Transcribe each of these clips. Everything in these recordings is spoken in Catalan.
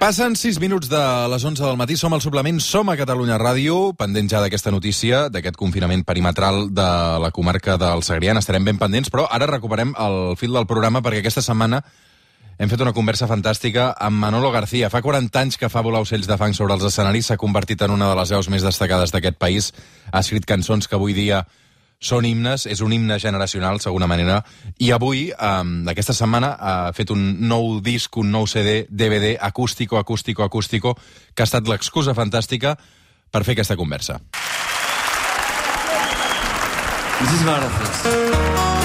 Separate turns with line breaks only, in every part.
Passen 6 minuts de les 11 del matí, som al suplement, som a Catalunya Ràdio, pendent ja d'aquesta notícia, d'aquest confinament perimetral de la comarca del Segrià, estarem ben pendents, però ara recuperem el fil del programa perquè aquesta setmana hem fet una conversa fantàstica amb Manolo García. Fa 40 anys que fa volar ocells de fang sobre els escenaris, s'ha convertit en una de les veus més destacades d'aquest país, ha escrit cançons que avui dia són himnes, és un himne generacional, segona manera, i avui, eh, aquesta setmana, ha fet un nou disc, un nou CD, DVD, acústico, acústico, acústico, que ha estat l'excusa fantàstica per fer aquesta conversa.
Muchísimas gracias.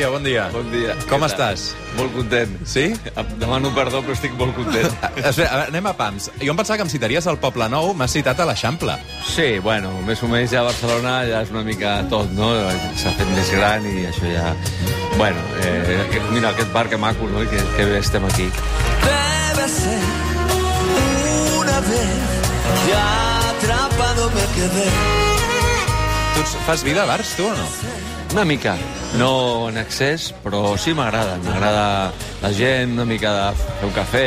García, bon dia.
Bon dia.
Com estàs?
Molt content.
Sí?
Em Demano perdó, però estic molt content.
Espera, a veure, anem a pams. Jo em pensava que em citaries al Poble Nou, m'has citat a l'Eixample.
Sí, bueno, més o menys ja a Barcelona ja és una mica tot, no? S'ha fet més gran i això ja... Bueno, eh, mira, aquest bar que maco, no? I que, que bé estem aquí.
Debe ser una vez ya atrapado me quedé.
Tu fas vida a bars, tu, o no?
Una mica, no en excés, però sí m'agrada. M'agrada la gent, una mica de fer un cafè,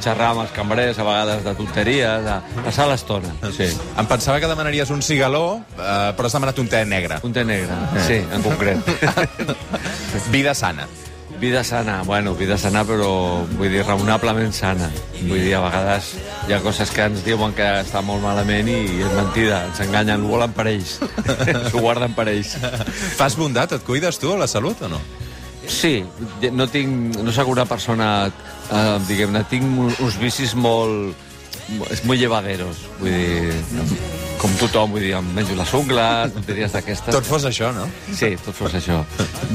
xerrar amb els cambrers, a vegades de tonteries, de passar l'estona. Sí.
Em pensava que demanaries un cigaló, eh, però has demanat un te negre.
Un té negre, sí, en concret.
Vida sana.
Vida sana, bueno, vida sana, però vull dir, raonablement sana. Vull dir, a vegades hi ha coses que ens diuen que està molt malament i és mentida, ens enganyen, ho volen per ells, s'ho guarden per ells.
Fas bondat? Et cuides tu, la salut, o no?
Sí, no tinc, no sóc una persona, eh, diguem-ne, tinc un- uns vicis molt, és molt llevaderos, vull dir, com tothom, vull dir, em menjo les ungles, tonteries d'aquestes.
Tot fos això, no?
Sí, tot fos això.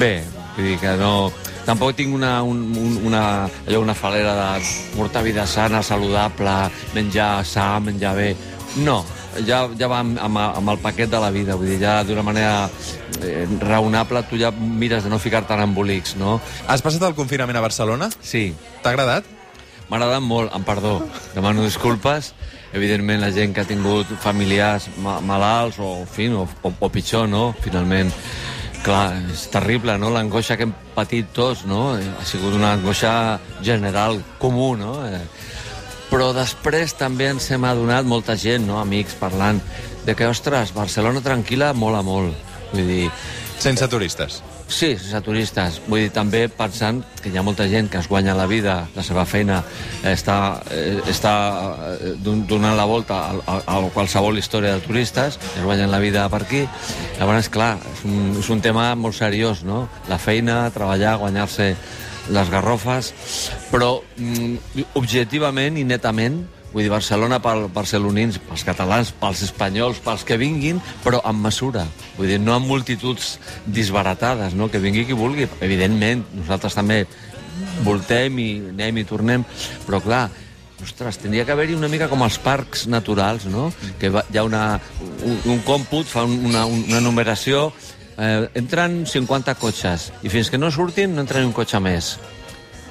Bé, vull dir que no... Tampoc tinc una, un, un, una, allò, una falera de portar vida sana, saludable, menjar sa, menjar bé. No, ja, ja va amb, amb, amb el paquet de la vida, vull dir, ja d'una manera eh, raonable tu ja mires de no ficar-te en embolics, no?
Has passat el confinament a Barcelona?
Sí,
T'ha agradat?
M'ha agradat molt, amb perdó. Demano disculpes. Evidentment, la gent que ha tingut familiars ma malalts o, en fi, o, o, o pitjor, no? Finalment, clar, és terrible, no? L'angoixa que hem patit tots, no? Ha sigut una angoixa general, comú, no? Eh, però després també ens hem adonat, molta gent, no? amics, parlant, de que, ostres, Barcelona tranquil·la mola molt. Vull dir,
Sense turistes.
Sí, sense turistes. Vull dir, també pensant que hi ha molta gent que es guanya la vida, la seva feina, està, eh, està eh, don- donant la volta a, a, a qualsevol història de turistes, es guanyen la vida per aquí. Llavors, clar, és un, és un tema molt seriós, no? La feina, treballar, guanyar-se les garrofes, però mm, objectivament i netament Vull dir, Barcelona pel barcelonins, pels catalans, pels espanyols, pels que vinguin, però amb mesura. Vull dir, no amb multituds disbaratades, no? Que vingui qui vulgui. Evidentment, nosaltres també voltem i anem i tornem, però clar, ostres, tindria que haver-hi una mica com els parcs naturals, no? Que va, hi ha una, un, un còmput, fa un- una, una numeració, eh, entren 50 cotxes, i fins que no surtin no entra ni un cotxe més.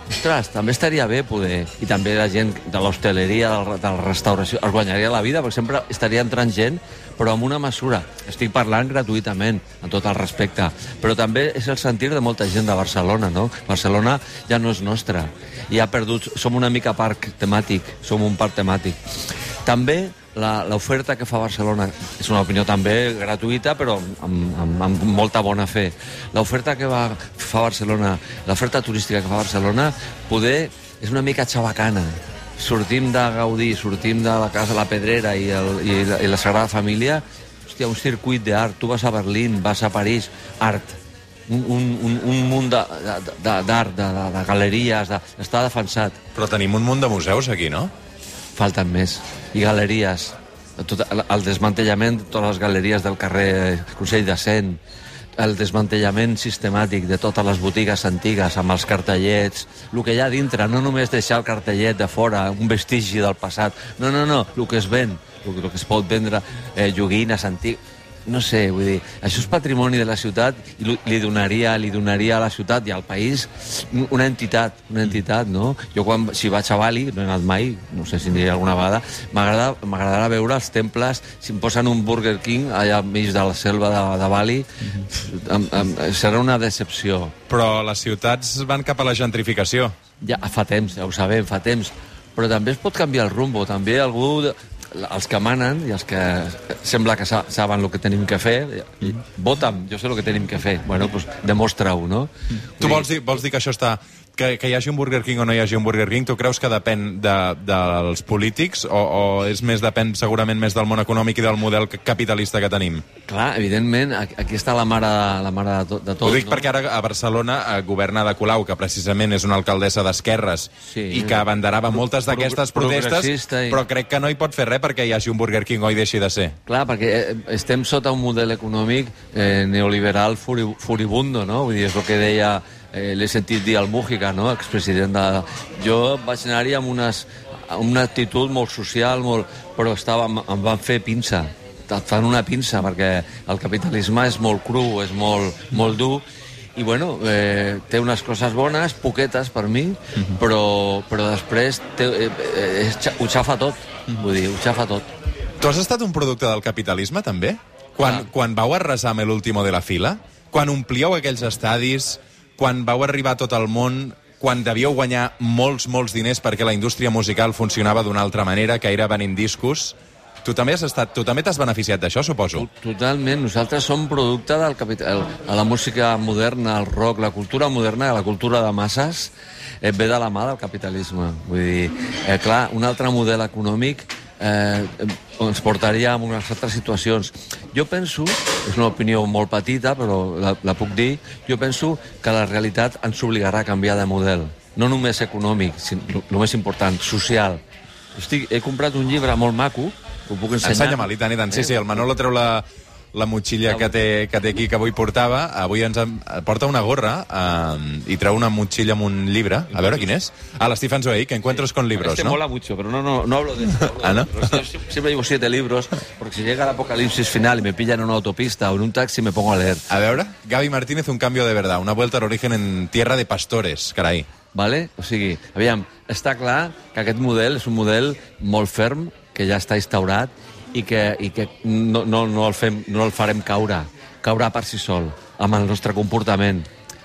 Ostres, també estaria bé poder... I també la gent de l'hostaleria, de la restauració, es guanyaria la vida, perquè sempre estaria entrant gent, però amb una mesura. Estic parlant gratuïtament, amb tot el respecte. Però també és el sentir de molta gent de Barcelona, no? Barcelona ja no és nostra. I ha perdut... Som una mica parc temàtic, som un parc temàtic. També l'oferta que fa Barcelona és una opinió també gratuïta però amb, amb, amb molta bona fe. L'oferta que va, fa Barcelona l'oferta turística que fa Barcelona poder és una mica xabacana. Sortim de Gaudí, sortim de la Casa de la Pedrera i, el, i, la, i la Sagrada Família hòstia, un circuit d'art. Tu vas a Berlín, vas a París art. Un, un, un, un munt de- de- de- d'art, de, de, de galeries de, està defensat.
Però tenim un munt de museus aquí, no?
Falten més. I galeries. Tot, el, el desmantellament de totes les galeries del carrer Consell de Cent, el desmantellament sistemàtic de totes les botigues antigues amb els cartellets, el que hi ha dintre, no només deixar el cartellet de fora, un vestigi del passat, no, no, no, el que es ven, el, que es pot vendre, eh, joguines antigues, no sé, vull dir, això és patrimoni de la ciutat i li- donaria, li donaria a la ciutat i al país una entitat, una entitat, no? Jo quan, si vaig a Bali, no he anat mai, no sé si aniré alguna vegada, m'agrada- m'agradarà veure els temples, si em posen un Burger King allà enmig de la selva de, de Bali, em, em, serà una decepció.
Però les ciutats van cap a la gentrificació.
Ja fa temps, ja ho sabem, fa temps. Però també es pot canviar el rumbo. També algú, els que manen i els que sembla que sa- saben el que tenim que fer, i, vota'm, jo sé el que tenim que fer. Bueno, doncs demostra-ho, no?
Tu vols dir, vols dir que això està... Que, que hi hagi un Burger King o no hi hagi un Burger King, tu creus que depèn de, dels polítics o, o és més depèn segurament més del món econòmic i del model capitalista que tenim?
Clar, evidentment, aquí està la mare, la mare de, tot, de tot.
Ho dic
no?
perquè ara a Barcelona eh, governa de Colau, que precisament és una alcaldessa d'esquerres
Sí.
i que abanderava moltes
Pro-
d'aquestes
pro-
protestes,
i-
però crec que no hi pot fer res perquè hi hagi un Burger King o hi deixi de ser.
Clar, perquè eh, estem sota un model econòmic eh, neoliberal furi, furibundo, no? Vull dir, és el que deia, eh, l'he sentit dir al Mújica, no?, expresident de... Jo vaig anar-hi amb unes, amb una actitud molt social, molt... però estava, em, van fer pinça. Et fan una pinça, perquè el capitalisme és molt cru, és molt, molt dur, i bueno, eh, té unes coses bones, poquetes per mi, però, però després té, eh, eh, ho xafa tot, vull dir, ho xafa tot.
Tu has estat un producte del capitalisme, també? Quan,
Ah.
quan vau arrasar amb l'último de la fila? Quan omplíeu aquells estadis? Quan vau arribar a tot el món? Quan devíeu guanyar molts, molts diners perquè la indústria musical funcionava d'una altra manera, que era venint discos? Tu també has estat, tu també t'has beneficiat d'això, suposo?
Totalment, nosaltres som producte del capital, a la música moderna, el rock, la cultura moderna, la cultura de masses, eh, ve de la mà del capitalisme. Vull dir, eh, clar, un altre model econòmic eh, ens portaria a unes altres situacions. Jo penso, és una opinió molt petita, però la, la puc dir, jo penso que la realitat ens obligarà a canviar de model. No només econòmic, sinó el més important, social. Estic, he comprat un llibre molt maco, ho puc ensenyar.
Ensenya-me'l, i tant, i tant. Sí, sí, el Manolo treu la, la motxilla que té, que té aquí, que avui portava. Avui ens en, porta una gorra eh, i treu una motxilla amb un llibre. A veure quin és. Ah, l'Stephen Zweig, que encuentros con libros,
Este
¿no?
mola mucho, pero no, no, no hablo de hablo de
Ah, ¿no?
Yo sie- siempre llevo siete libros, porque si llega el apocalipsis final y me pillan en una autopista o en un taxi, me pongo a leer.
A veure, Gaby Martínez, un cambio de verdad, una vuelta al origen en tierra de pastores, carai.
Vale? O sigui, aviam, està clar que aquest model és un model molt ferm, que ja està instaurat i que, i que no, no, no, el fem, no el farem caure. Caurà per si sol, amb el nostre comportament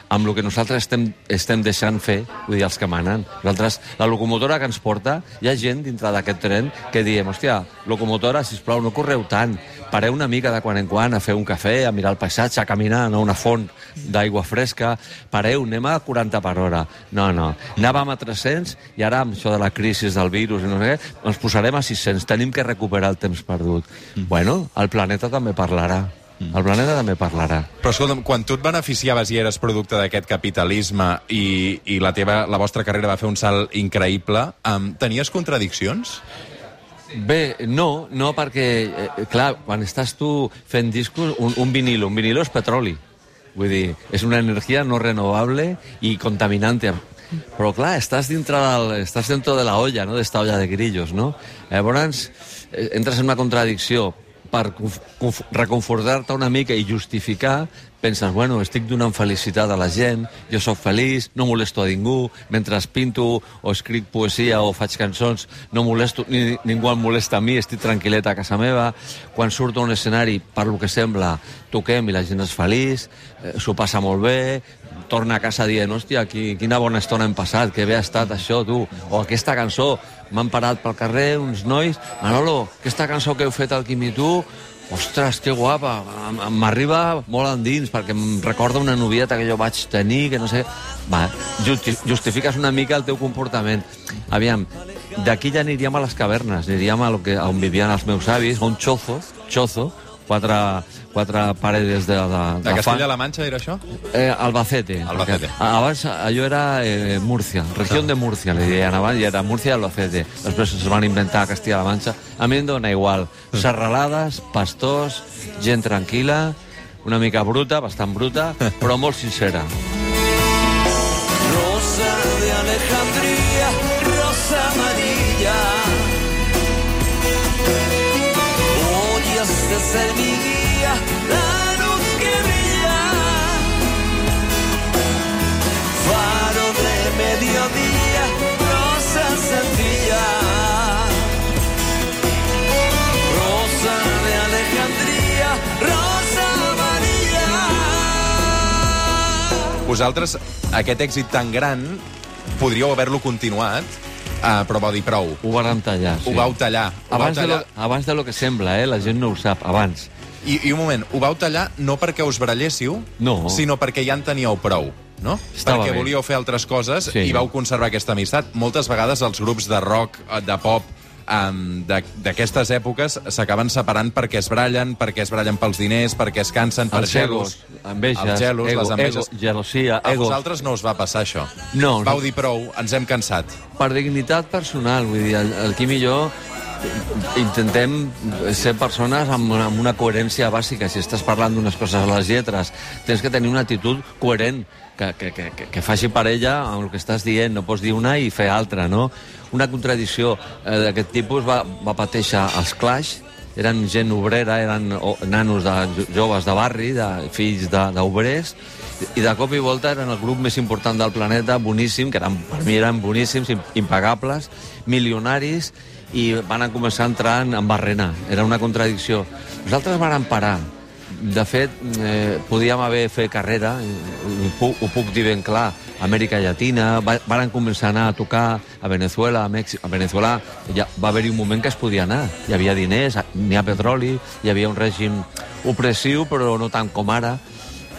amb el que nosaltres estem, estem deixant fer, vull dir, els que manen. Nosaltres, la locomotora que ens porta, hi ha gent dintre d'aquest tren que diem, hòstia, locomotora, sisplau, no correu tant, pareu una mica de quan en quan a fer un cafè, a mirar el paisatge, a caminar, a una font d'aigua fresca, pareu, anem a 40 per hora. No, no, anàvem a 300 i ara amb això de la crisi del virus i no sé què, ens posarem a 600, tenim que recuperar el temps perdut. Bueno, el planeta també parlarà. El planeta també parlarà.
Però escolta'm, quan tu et beneficiaves i eres producte d'aquest capitalisme i, i la, teva, la vostra carrera va fer un salt increïble, um, tenies contradiccions?
Bé, no, no perquè, eh, clar, quan estàs tu fent discos, un, un vinilo, un vinilo és petroli. Vull dir, és una energia no renovable i contaminante. Però, clar, estàs dintre del, estàs dentro de la olla, no?, d'esta olla de grillos, no? Llavors, eh, entres en una contradicció per conf- conf- reconfortar-te una mica i justificar, penses, bueno, estic donant felicitat a la gent, jo sóc feliç, no molesto a ningú, mentre pinto o escric poesia o faig cançons, no molesto, ni, ningú em molesta a mi, estic tranquil·let a casa meva. Quan surto a un escenari, per lo que sembla, toquem i la gent és feliç, eh, s'ho passa molt bé, torna a casa dient, hòstia, qui, quina bona estona hem passat, que bé ha estat això, tu. O aquesta cançó, m'han parat pel carrer uns nois, Manolo, aquesta cançó que heu fet al Quim i tu, ostres, que guapa, m'arriba molt endins, perquè em recorda una novieta que jo vaig tenir, que no sé... Va, justi justifiques una mica el teu comportament. Aviam, d'aquí ja aniríem a les cavernes, aniríem a, lo que, on vivien els meus avis, a un chozo, chozo, quatre, quatre paredes de, de,
De Castella-La Manxa era això?
Eh, Albacete.
Albacete.
Perquè Abans allò era eh, Múrcia, regió de Múrcia, li deien abans, i era Múrcia i Albacete. Després es van inventar Castilla-La Manxa. A mi em dona igual. Serralades, pastors, gent tranquil·la, una mica bruta, bastant bruta, però molt sincera.
De ser mi guía, la luz que brilla. Faro de mediodía, rosa sencilla. Rosa de Alejandría, rosa amarilla.
Vosaltres, aquest èxit tan gran, podríeu haver-lo continuat, uh, però vau dir prou.
Ho vàrem tallar, sí.
Ho vau tallar. Ho vau
Abans de, lo,
tallar.
abans de lo que sembla, eh? La gent no ho sap, abans.
I, I un moment, ho vau tallar no perquè us baralléssiu,
No.
sinó perquè ja en teníeu prou, no?
Estava
perquè
bé.
volíeu fer altres coses
Sí.
i vau conservar aquesta amistat. Moltes vegades els grups de rock, eh, de pop, um, d'aquestes èpoques s'acaben separant perquè es brallen, perquè es brallen pels diners, perquè es cansen per
Els egos, enveges,
els gelos,
ego,
les enveges.
ego, gelosia,
A
ego.
vosaltres no us va passar això.
No,
Vau
no.
dir prou, ens hem cansat.
Per dignitat personal, vull dir, el, el Quim i jo intentem ser persones amb una, amb una coherència bàsica. Si estàs parlant d'unes coses a les lletres, tens que tenir una actitud coherent, que, que, que, que, faci parella amb el que estàs dient. No pots dir una i fer altra, no? Una contradicció eh, d'aquest tipus va, va pateixer els Clash, eren gent obrera, eren nanos de, jo- joves de barri, de, fills d'obrers, i de cop i volta eren el grup més important del planeta, boníssim, que eren, per mi eren boníssims, im- impagables, milionaris, i van començar a entrar en, en barrena. Era una contradicció. Nosaltres vàrem parar. De fet, eh, podíem haver fet carrera, ho puc, ho puc dir ben clar, Amèrica Llatina, va, varen començar a anar a tocar a Venezuela, a Mèxic. A Venezuela ja va haver-hi un moment que es podia anar. Hi havia diners, n'hi ha petroli, hi havia un règim opressiu, però no tant com ara.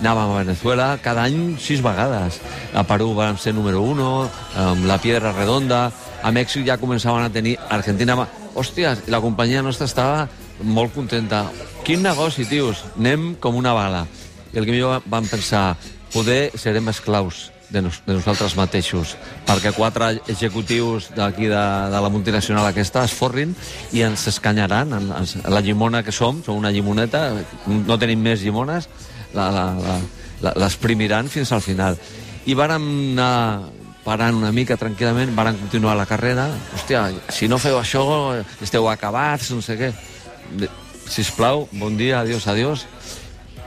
Anàvem a Venezuela cada any sis vegades. A Perú vam ser número uno, amb la Piedra Redonda, a Mèxic ja començaven a tenir... Argentina... i la companyia nostra estava molt contenta. Quin negoci, tios, anem com una bala. I el que millor vam pensar, poder serem esclaus de, nos, de nosaltres mateixos, perquè quatre executius d'aquí de, de la multinacional aquesta es forrin i ens escanyaran, en, ens, la llimona que som, som una llimoneta, no tenim més llimones, l'exprimiran fins al final. I vàrem anar parant una mica tranquil·lament, varen continuar la carrera. Hòstia, si no feu això, esteu acabats, no sé què. De- Sisplau, bon dia, adiós, adiós.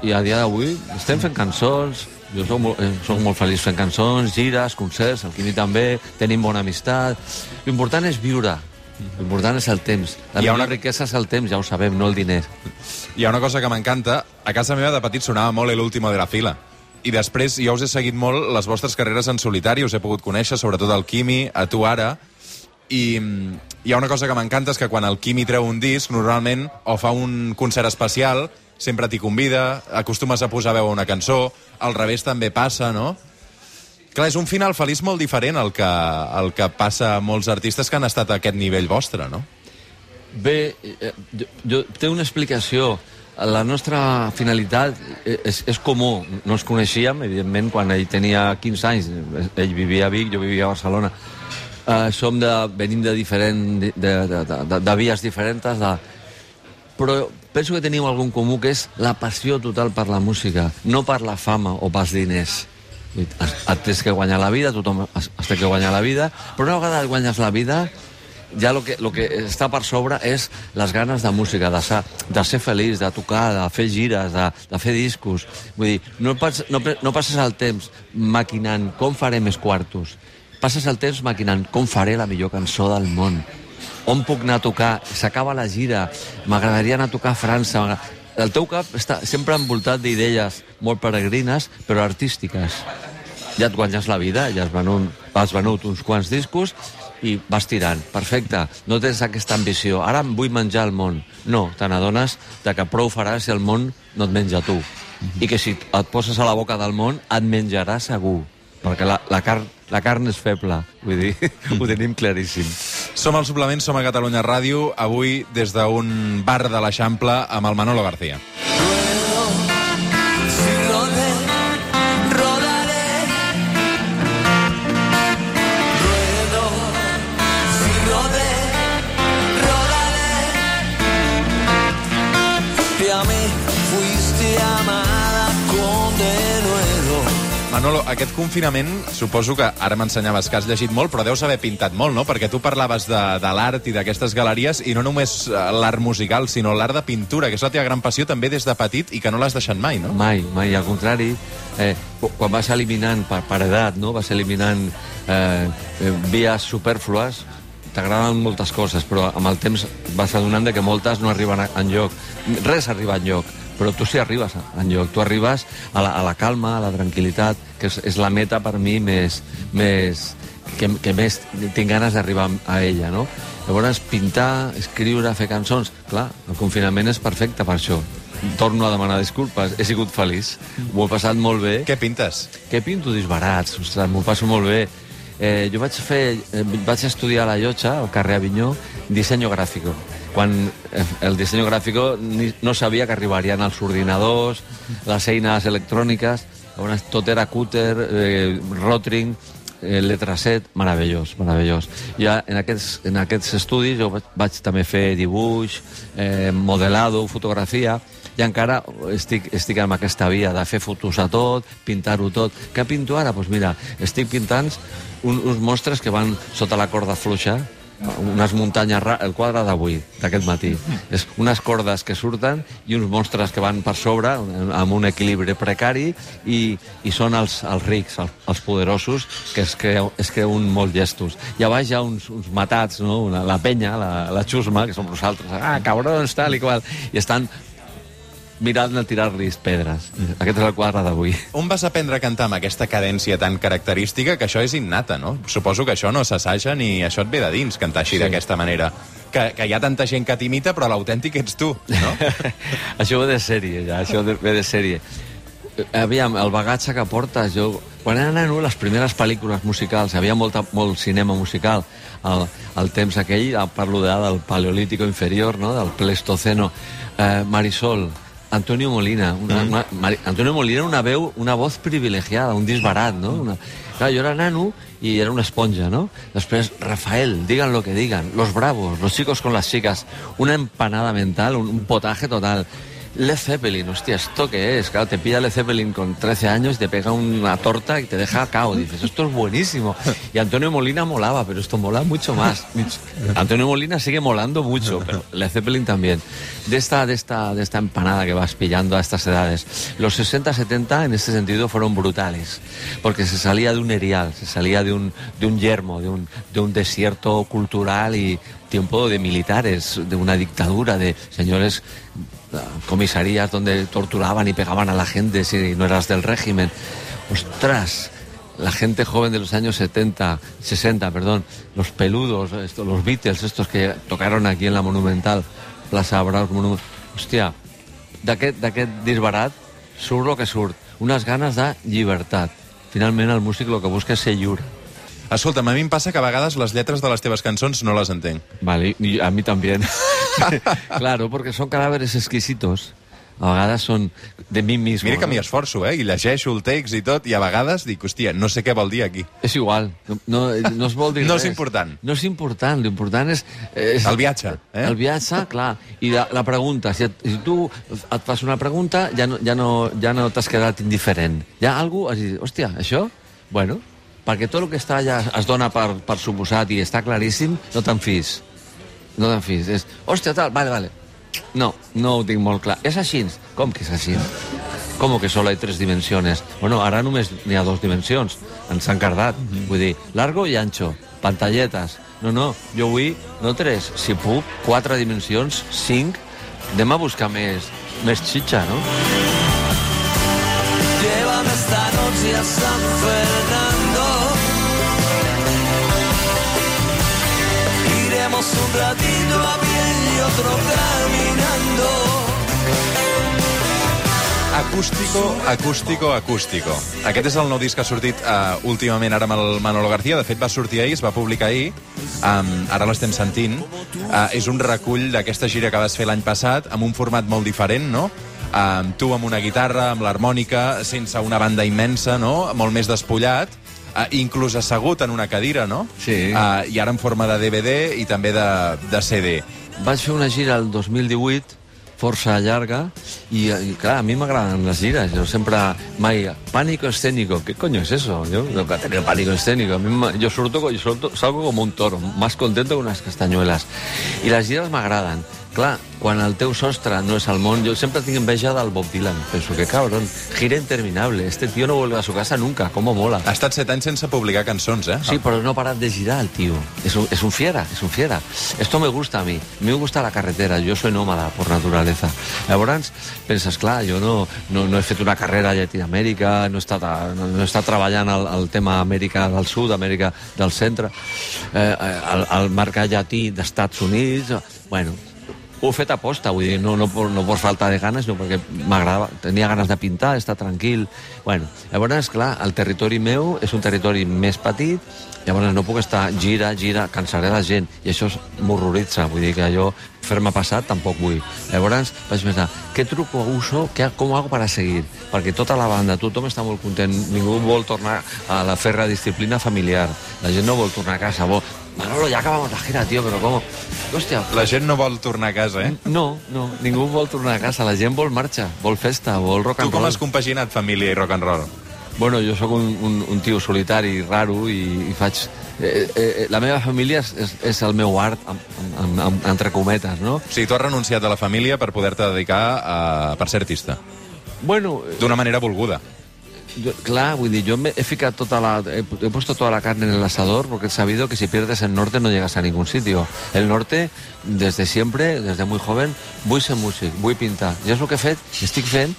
I a dia d'avui estem fent cançons, jo soc molt, eh, soc molt feliç fent cançons, gires, concerts, el Quimi també, tenim bona amistat. L'important és viure, l'important és el temps. La
Hi ha una-
riquesa és el temps, ja ho sabem, no el diner.
Hi ha una cosa que m'encanta. A casa meva de petit sonava molt El último de la fila. I després jo us he seguit molt les vostres carreres en solitari, us he pogut conèixer, sobretot el Quimi, a tu ara, i mm, hi ha una cosa que m'encanta, és que quan el Quimi treu un disc, normalment, o fa un concert especial, sempre t'hi convida, acostumes a posar veu a una cançó, al revés també passa, no? Clar, és un final feliç molt diferent al que, el que passa a molts artistes que han estat a aquest nivell vostre, no?
Bé, eh, jo, jo, té una explicació. La nostra finalitat és, és comú. No ens coneixíem, evidentment, quan ell tenia 15 anys. Ell vivia a Vic, jo vivia a Barcelona. Uh, som de, venim de, diferent, de, de, de, de, de vies diferents, de, però penso que tenim algun comú, que és la passió total per la música, no per la fama o pels diners. Has- Et tens que guanyar la vida, tothom es, es té que guanyar la vida, però una vegada guanyes la vida, ja lo que, lo que està per sobre és les ganes de música, de ser, de ser feliç, de tocar, de fer gires, de, de fer discos. Vull dir, no, pas, no, no passes el temps maquinant com faré més quartos. Passes el temps maquinant com faré la millor cançó del món. On puc anar a tocar? S'acaba la gira. M'agradaria anar a tocar a França. El teu cap està sempre envoltat d'idees molt peregrines, però artístiques ja et guanyes la vida, ja has venut, has venut uns quants discos i vas tirant. Perfecte, no tens aquesta ambició. Ara em vull menjar el món. No, te n'adones de que prou faràs si el món no et menja tu. I que si et poses a la boca del món, et menjarà segur. Perquè la, la, car la carn és feble. Vull dir, ho tenim claríssim.
Som al suplement, som a Catalunya Ràdio, avui des d'un bar de l'Eixample amb el Manolo García. Manolo, aquest confinament, suposo que ara m'ensenyaves que has llegit molt, però deus haver pintat molt, no? Perquè tu parlaves de, de l'art i d'aquestes galeries, i no només eh, l'art musical, sinó l'art de pintura, que és la teva gran passió també des de petit i que no l'has deixat mai, no?
Mai, mai, al contrari. Eh, qu- quan vas eliminant per, per edat, no? vas eliminant eh, eh, vies superflues, t'agraden moltes coses, però amb el temps vas adonant que moltes no arriben a, enlloc. Res arriba enlloc, però tu sí arribes a- enlloc. Tu arribes a la, a la calma, a la tranquil·litat, que és, és la meta per mi més, més que, que més tinc ganes d'arribar a ella, no? Llavors, pintar, escriure, fer cançons... Clar, el confinament és perfecte per això. Torno a demanar disculpes. He sigut feliç. M'ho he passat molt bé.
Què pintes?
Que pinto disbarats, ostres, m'ho passo molt bé. Eh, jo vaig fer, eh, vaig estudiar a la Llotja, al carrer Avinyó, disseny gràfico. Quan eh, el disseny gràfico ni, no sabia que arribarien els ordinadors, les eines electròniques, llavors tot era cúter, eh, rotring, eh, letra set, meravellós, meravellós. Ja en aquests, en aquests estudis jo vaig, vaig també fer dibuix, eh, modelado, fotografia, i encara estic, estic amb aquesta via de fer fotos a tot, pintar-ho tot. Què pinto ara? Doncs pues mira, estic pintant un, uns monstres que van sota la corda fluixa, unes muntanyes, el quadre d'avui, d'aquest matí. És unes cordes que surten i uns monstres que van per sobre, amb un equilibri precari, i, i són els, els rics, els, els poderosos, que es, creu, es creuen molt llestos. I a baix hi ha uns, uns matats, no? Una, la penya, la, la xusma, que som nosaltres, ah, cabrons, tal i qual, i estan mirant a tirar-li pedres. Aquest és el quadre d'avui.
On vas aprendre a cantar amb aquesta cadència tan característica, que això és innata, no? Suposo que això no s'assaja ni això et ve de dins, cantar així
Sí.
d'aquesta manera. Que, que hi ha tanta gent que t'imita, però l'autèntic ets tu, no?
això ve de sèrie, ja, això de- ve de sèrie. Aviam, el bagatge que portes, jo... Quan era nano, les primeres pel·lícules musicals, hi havia molta, molt cinema musical, al, al temps aquell, parlo de, del paleolítico inferior, no? del pleistoceno, eh, Marisol, Antonio Molina. Una, una, Mari, Antonio Molina era una veu, una voz privilegiada, un disbarat, no? Una, clar, jo era nano i era una esponja, no? Després, Rafael, digan lo que digan, Los Bravos, Los chicos con las chicas, una empanada mental, un, un potaje total. Led Zeppelin, hostia, ¿esto qué es? Claro, te pilla Led Zeppelin con 13 años te pega una torta y te deja a cao. Dices, esto es buenísimo. Y Antonio Molina molaba, pero esto mola mucho más. Antonio Molina sigue molando mucho, pero Led Zeppelin también. De esta, de esta, de esta empanada que vas pillando a estas edades. Los 60-70 en este sentido fueron brutales, porque se salía de un erial, se salía de un, de un yermo, de un, de un desierto cultural y tiempo de militares, de una dictadura, de señores comisarías donde torturaban y pegaban a la gente si no eras del régimen. Ostras, la gente joven de los años 70, 60, perdón, los peludos, esto, los Beatles, estos que tocaron aquí en la Monumental, Plaza Braus, Monument... Hòstia, d'aquest disbarat surt el que surt, unes ganes de llibertat. Finalment el músic el que busca és ser lliure.
Escolta'm, a mi em passa que a vegades les lletres de les teves cançons no les entenc.
Vale, y a mí también. claro, porque son cadáveres exquisitos. A vegades són de mi mismo.
Mira que m'hi esforço, eh? I llegeixo el text i tot, i a vegades dic, hòstia, no sé què vol dir aquí.
És igual, no, no, no es vol dir
No és
res.
important.
No és important, l'important és, és...
El viatge, eh?
El viatge, clar. I la, la pregunta, si, et, si tu et fas una pregunta, ja no, ja no, ja no t'has quedat indiferent. Hi ha algú, has dit, hòstia, això? Bueno, perquè tot el que està allà es dona per, per suposat i està claríssim, no te'n fis. No te'n fis. És, hòstia, tal, vale, vale. No, no ho tinc molt clar. És així? Com que és així? Com que solo hay tres dimensiones? Bueno, ara només n'hi ha dos dimensions. Ens han cardat. Vull dir, largo i ancho, pantalletes. No, no, jo vull, no tres, si puc, quatre dimensions, cinc. Anem a buscar més, més xitxa, no?
Llévame esta noche a San Fernando. Iremos un ratito a pie y otro caminando.
Acústico, acústico, acústico. Aquest és el nou disc que ha sortit uh, últimament ara amb el Manolo García. De fet, va sortir ahir, es va publicar ahir. Um, ara l'estem sentint. Uh, és un recull d'aquesta gira que vas fer l'any passat, amb un format molt diferent, no? Um, tu amb una guitarra, amb l'harmònica, sense una banda immensa, no? Molt més despullat. Uh, inclús assegut en una cadira, no?
Sí.
Uh, I ara en forma de DVD i també de, de CD.
Vaig fer una gira el 2018 força llarga i, i clar, a mi m'agraden les gires. Jo sempre, mai, pánico escénico. ¿Qué coño es eso? Yo no he tenido pánico escénico. A mí, me- yo surto, yo surto, salgo como un toro, más contento que unas castañuelas. I les gires m'agraden. Clar, quan el teu sostre no és el món, jo sempre tinc enveja del Bob Dylan. Penso que, cabrón, gira interminable. Este tío no vuelve a su casa nunca. ¿Cómo mola?
Ha estat set anys sense publicar cançons, eh?
Sí, pero no ha parat de girar el tío. Es un, es un fiera, es un fiera. Esto me gusta a mí me gusta la carretera. Yo soy nómada por naturaleza. Llavors, penses, clar, jo no, no, no he fet una carrera a Llatinoamèrica, no he estat, no, no he estat treballant el, el tema Amèrica del Sud, Amèrica del Centre, eh, el, el mercat llatí d'Estats Units... Bueno, ho he fet a posta, vull dir, no, no, per, no per falta de ganes, no perquè m'agradava, tenia ganes de pintar, estar tranquil... Bueno, llavors, clar, el territori meu és un territori més petit, llavors no puc estar gira, gira, cansaré la gent, i això m'horroritza, vull dir que jo fer-me passat tampoc vull. Llavors vaig pensar, què truco uso, què, com hago para seguir? Perquè tota la banda, tothom està molt content, ningú vol tornar a la ferra disciplina familiar, la gent no vol tornar a casa, vol... Manolo, ya acabamos la gira, tío, pero ¿cómo? Hòstia,
La gent no vol tornar a casa, eh?
no, no, ningú vol tornar a casa, la gent vol marxa, vol festa, vol rock
Tu
and
com
roll.
has compaginat família i rock and roll?
Bueno, jo sóc un, un, un tio solitari, raro, i, i faig... Eh, eh, la meva família és, és, és el meu art, amb, amb, amb, entre cometes, no?
O sigui, tu has renunciat a la família per poder-te dedicar a... per ser artista.
Bueno, eh,
D'una manera volguda.
Yo, claro, vull dir, yo me he ficado toda la, he, he puesto toda la carne en el asador porque he sabido que si pierdes el norte no llegas a ningún sitio. El norte, desde siempre, desde muy joven, vull ser músic, vull pintar. I és el que he fet, estic fent,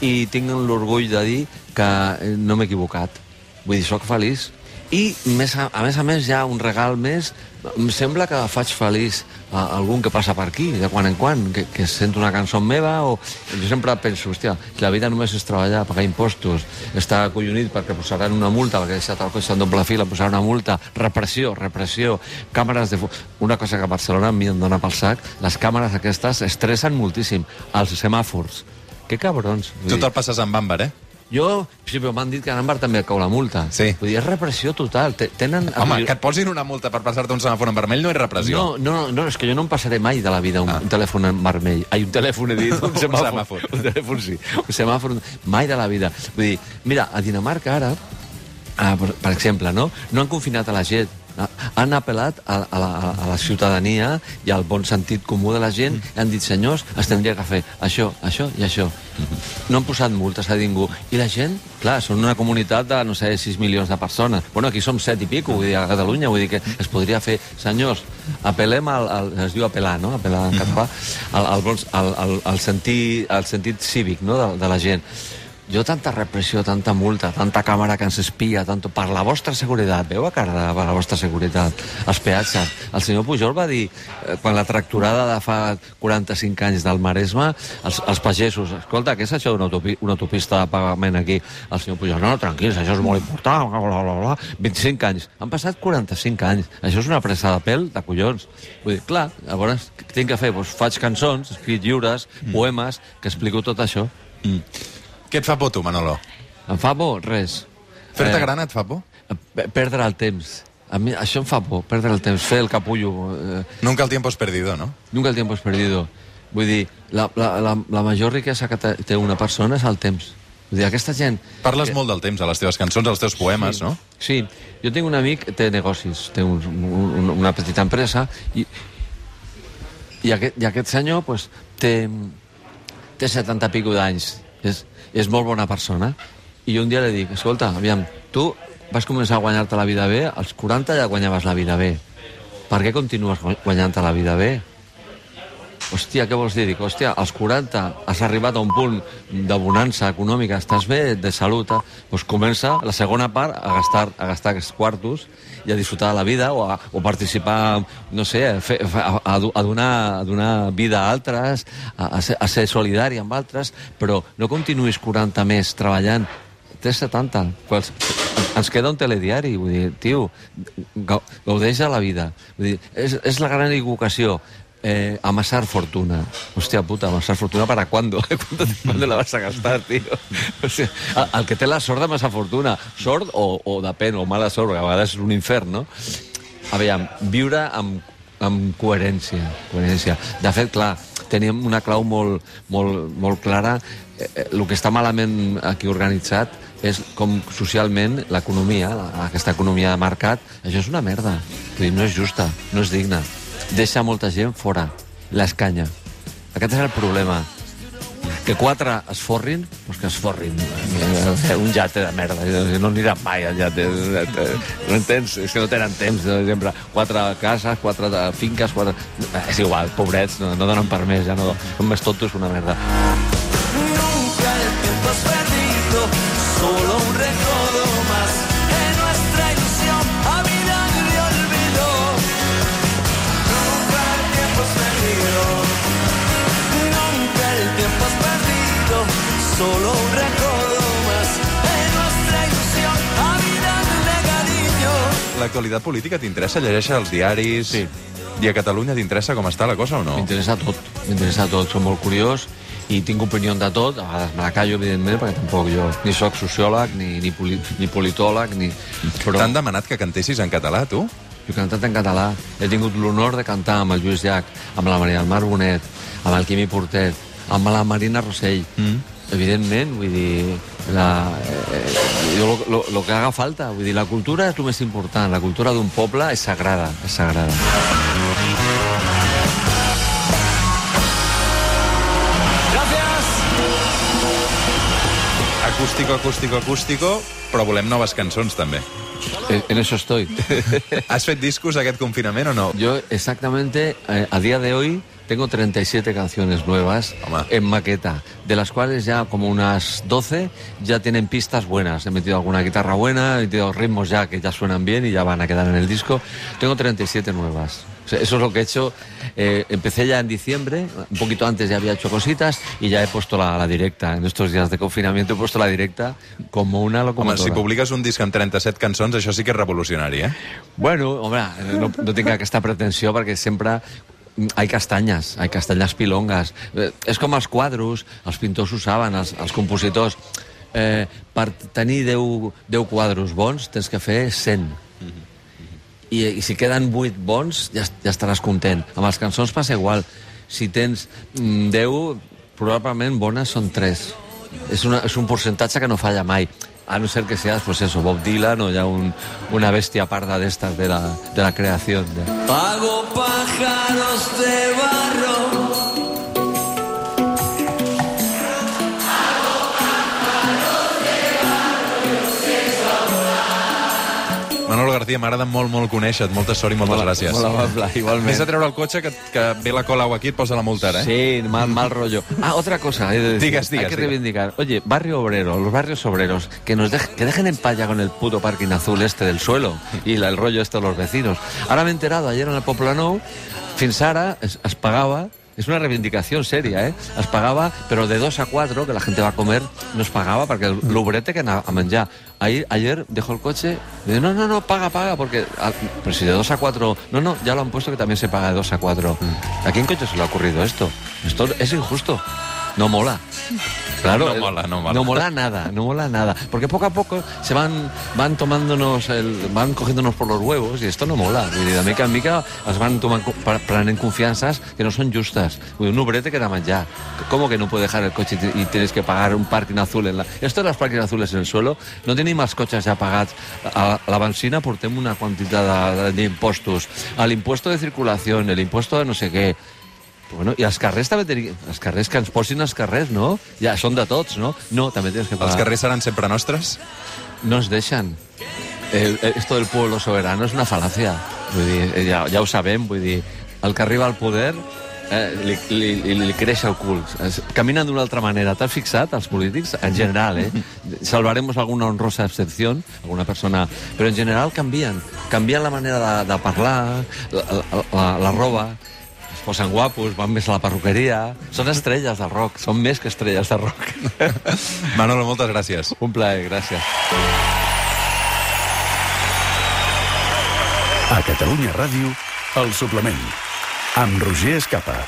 i tinc l'orgull de dir que eh, no m'he equivocat. Vull dir, sóc feliç. I, més a, a més a més, ha un regal més. Em sembla que faig feliç a algun que passa per aquí, de quan en quan, que, que sent una cançó meva, o... Jo sempre penso, hòstia, que la vida només és treballar, pagar impostos, estar acollonit perquè posaran una multa, perquè he deixat el cotxe en doble fila, posaran una multa, repressió, repressió, càmeres de... Una cosa que a Barcelona a mi em dona pel sac, les càmeres aquestes estressen moltíssim, els semàfors. Que cabrons.
Tu te'l passes amb Amber, eh?
Jo, sí, però m'han dit que a Ambar també cau la multa.
Sí.
Vull dir, és repressió total. Te- Tenen...
Home, que et posin una multa per passar-te un semàfor en vermell no és repressió.
No, no, no, és que jo no em passaré mai de la vida un,
Ah.
un telèfon en vermell. Ai, un telèfon, he dit, un
Un
semàfor.
semàfor.
Un telèfon, sí. Un semàfor, mai de la vida. Vull dir, mira, a Dinamarca ara, ah, per, per exemple, no? no han confinat a la gent, han apel·lat a, a, la, a la ciutadania i al bon sentit comú de la gent i han dit, senyors, es tindria que fer això, això i això. No han posat multes a ningú. I la gent, clar, són una comunitat de, no sé, 6 milions de persones. Bueno, aquí som 7 i pico, vull dir, a Catalunya, vull dir que es podria fer, senyors, apel·lem al, al es diu apel·lar, no?, apel·lar en català, al, al, bons- al, al, al, sentit, al sentit cívic, no?, de, de la gent. Jo tanta repressió, tanta multa, tanta càmera que ens espia, tanto per la vostra seguretat, veu a cara per la vostra seguretat, els peatges. El senyor Pujol va dir, eh, quan la tracturada de fa 45 anys del Maresme, els, els pagesos, escolta, què és això d'una autopi una autopista de pagament aquí? El senyor Pujol, no, no, tranquils, això és molt important, bla, bla, bla, bla. 25 anys. Han passat 45 anys. Això és una pressa de pèl de collons. Vull dir, clar, llavors, què tinc que fer? Doncs faig cançons, escrits lliures, poemes, que explico tot això.
Què et fa por, tu, Manolo?
Em fa por? Res.
Fer-te
Eh,
gran et fa por?
Pe- Perdre el temps. A mi això em fa por, perdre el temps, fer el capullo. Eh,
Nunca el tiempo es perdido, no?
nunca el tiempo es perdido. Vull dir, la, la, la, la major riquesa que té- una persona és el temps. Vull dir, aquesta gent...
Parles molt del temps a les teves cançons, als teus poemes, no?
Sí, jo tinc un amic que té negocis, té un, un, una petita empresa i, i, aquest, i aquest senyor pues, té, té 70 i pico d'anys, és, és molt bona persona. I un dia li dic, escolta, aviam, tu vas començar a guanyar-te la vida bé, als 40 ja guanyaves la vida bé. Per què continues gua- guanyant-te la vida bé? Hòstia, què vols dir? Dic, hòstia, als 40 has arribat a un punt de bonança econòmica, estàs bé, de salut, eh? doncs comença la segona part a gastar, a gastar aquests quartos i a disfrutar de la vida o a o participar, no sé, a, fer, a, a, donar, a donar vida a altres, a, a, ser, a ser solidari amb altres, però no continuïs 40 més treballant tens 70. Quals... Ens queda un telediari, vull dir, tio, gau- gaudeix de la vida. Vull dir, és, és la gran equivocació. Eh, amasar fortuna. Hòstia puta, amasar fortuna para cuándo? ¿Cuándo, ¿Cuándo la vas a gastar, tío? O sigui, el, que té la sort d'amasar fortuna, sort o, o depèn, o mala sort, perquè a vegades és un infern, no? Aviam, viure amb, amb coherència, coherència. De fet, clar, teníem una clau molt, molt, molt clara. Eh, eh, el que està malament aquí organitzat és com socialment l'economia, aquesta economia de mercat, això és una merda. No és justa, no és digna. Deixa molta gent fora, l'escanya. Aquest és el problema. Que quatre es forrin, doncs que es forrin. Un jate de merda. No aniran mai al jate. No entens? És que no tenen temps, per exemple. Quatre cases, quatre finques, quatre... És igual, pobrets, no, no donen per més, ja no... Són més tontos que una merda.
L'actualitat política t'interessa? Llegeixes els diaris?
Sí.
I a Catalunya t'interessa com està la cosa o no?
M'interessa tot, m'interessa tot, soc molt curiós i tinc opinió de tot, a vegades me la callo, evidentment, perquè tampoc jo ni sóc sociòleg, ni, ni, poli, ni politòleg, ni... Però
T'han demanat que cantessis en català, tu?
jo he cantat en català, he tingut l'honor de cantar amb el Lluís Llach, amb la Maria del Mar Bonet, amb el Quimi Portet, amb la Marina Rossell. Mm. Evidentment, vull dir, la, eh, jo lo, lo, lo que haga falta, vull dir, la cultura és el més important, la cultura d'un poble és sagrada, és sagrada.
Gracias.
Acústico, acústico, acústico, però volem noves cançons, també.
En, en eso estoy.
Has fet discos aquest confinament o no?
Yo exactamente, eh, a día de hoy, tengo 37 canciones nuevas
Toma.
en maqueta, de las cuales ya como unas 12 ya tienen pistas buenas. He metido alguna guitarra buena, he metido ritmos ya que ya suenan bien y ya van a quedar en el disco. Tengo 37 nuevas. O sea, eso es lo que he hecho. Eh, empecé ya en diciembre, un poquito antes ya había hecho cositas y ya he puesto la, la directa. En estos días de confinamiento he puesto la directa como una
Home,
locomotora.
si publiques un disc amb 37 cançons, això sí que és revolucionari, eh?
Bueno, home, no, no tinc aquesta pretensió perquè sempre hay castanyes, hay castanyes pilongues. Eh, és com els quadros, els pintors ho saben, els, els compositors. Eh, per tenir 10, 10 quadros bons tens que fer 100. I, i si queden 8 bons, ja, ja estaràs content. Amb les cançons passa igual. Si tens mm, 10, probablement bones són 3. És, una, és un percentatge que no falla mai. A no ser que seas, pues eso, Bob Dylan o ya un, una bestia parda de estas de la, de la creación. De...
Hago pájaros de barro.
García, m'agrada molt, molt conèixer-te. Molta sort i moltes gràcies.
Molt amable, igualment.
Vés a treure el cotxe, que, que ve la cola aquí, et posa la multa, ara, eh?
Sí, mal, mal rollo. Ah, otra cosa. he de decir.
Digas, digas,
Hay que
digas.
reivindicar. Oye, barrio obrero, los barrios obreros, que nos dej- que dejen en paz ya con el puto parking azul este del suelo y la- el rollo este de los vecinos. Ahora me he enterado, ayer en el Poblenou, fins ara es, es pagaba es una reivindicación seria, ¿eh? Es pagaba, pero de 2 a 4, que la gente va a comer, no es pagaba porque el lubrete que a menjar. Ahí, ayer dejó el coche, dice, no, no, no, paga, paga, porque... ah, Pero si de 2 a 4... No, no, ya lo han puesto que también se paga de 2 a 4. ¿A quién coche se le ha ocurrido esto? Esto es injusto. No mola. Claro,
No mola, no mola.
No mola nada, no mola nada. Porque poco a poco se van, van tomándonos, el, van cogiéndonos por los huevos y esto no mola. Dir, de mica en mica es van tomant, prenent confianzas que no son justas. Un obrete que era manjar. ¿Cómo que no puede dejar el coche y tienes que pagar un parking azul en la... Esto de los parking azules en el suelo, no tenim els cotxes ja pagats. A a la benzina portem una quantitat de- d'impostos. A l'impuesto de circulació, el impuesto de no sé què. Bueno, i els carrers també tenim... Els carrers que ens posin els carrers, no? Ja són de tots, no? No, també tens que pagar.
Els carrers seran sempre nostres?
No ens deixen. El, esto del pueblo soberano és una fal·làcia. Vull dir, eh, ja, ja ho sabem, vull dir, el que arriba al poder eh, li, li, li, li creix el cul. Es, caminen d'una altra manera. T'has fixat, els polítics? En general, eh? Salvaremos alguna honrosa excepció, alguna persona... Però en general canvien. Canvien la manera de, de parlar, la, la, la, la roba, es posen guapos, van més a la perruqueria... Són estrelles del rock, són més que estrelles de rock.
Manolo, moltes gràcies.
Un plaer, gràcies.
A Catalunya Ràdio, el suplement. Amb Roger Escapa.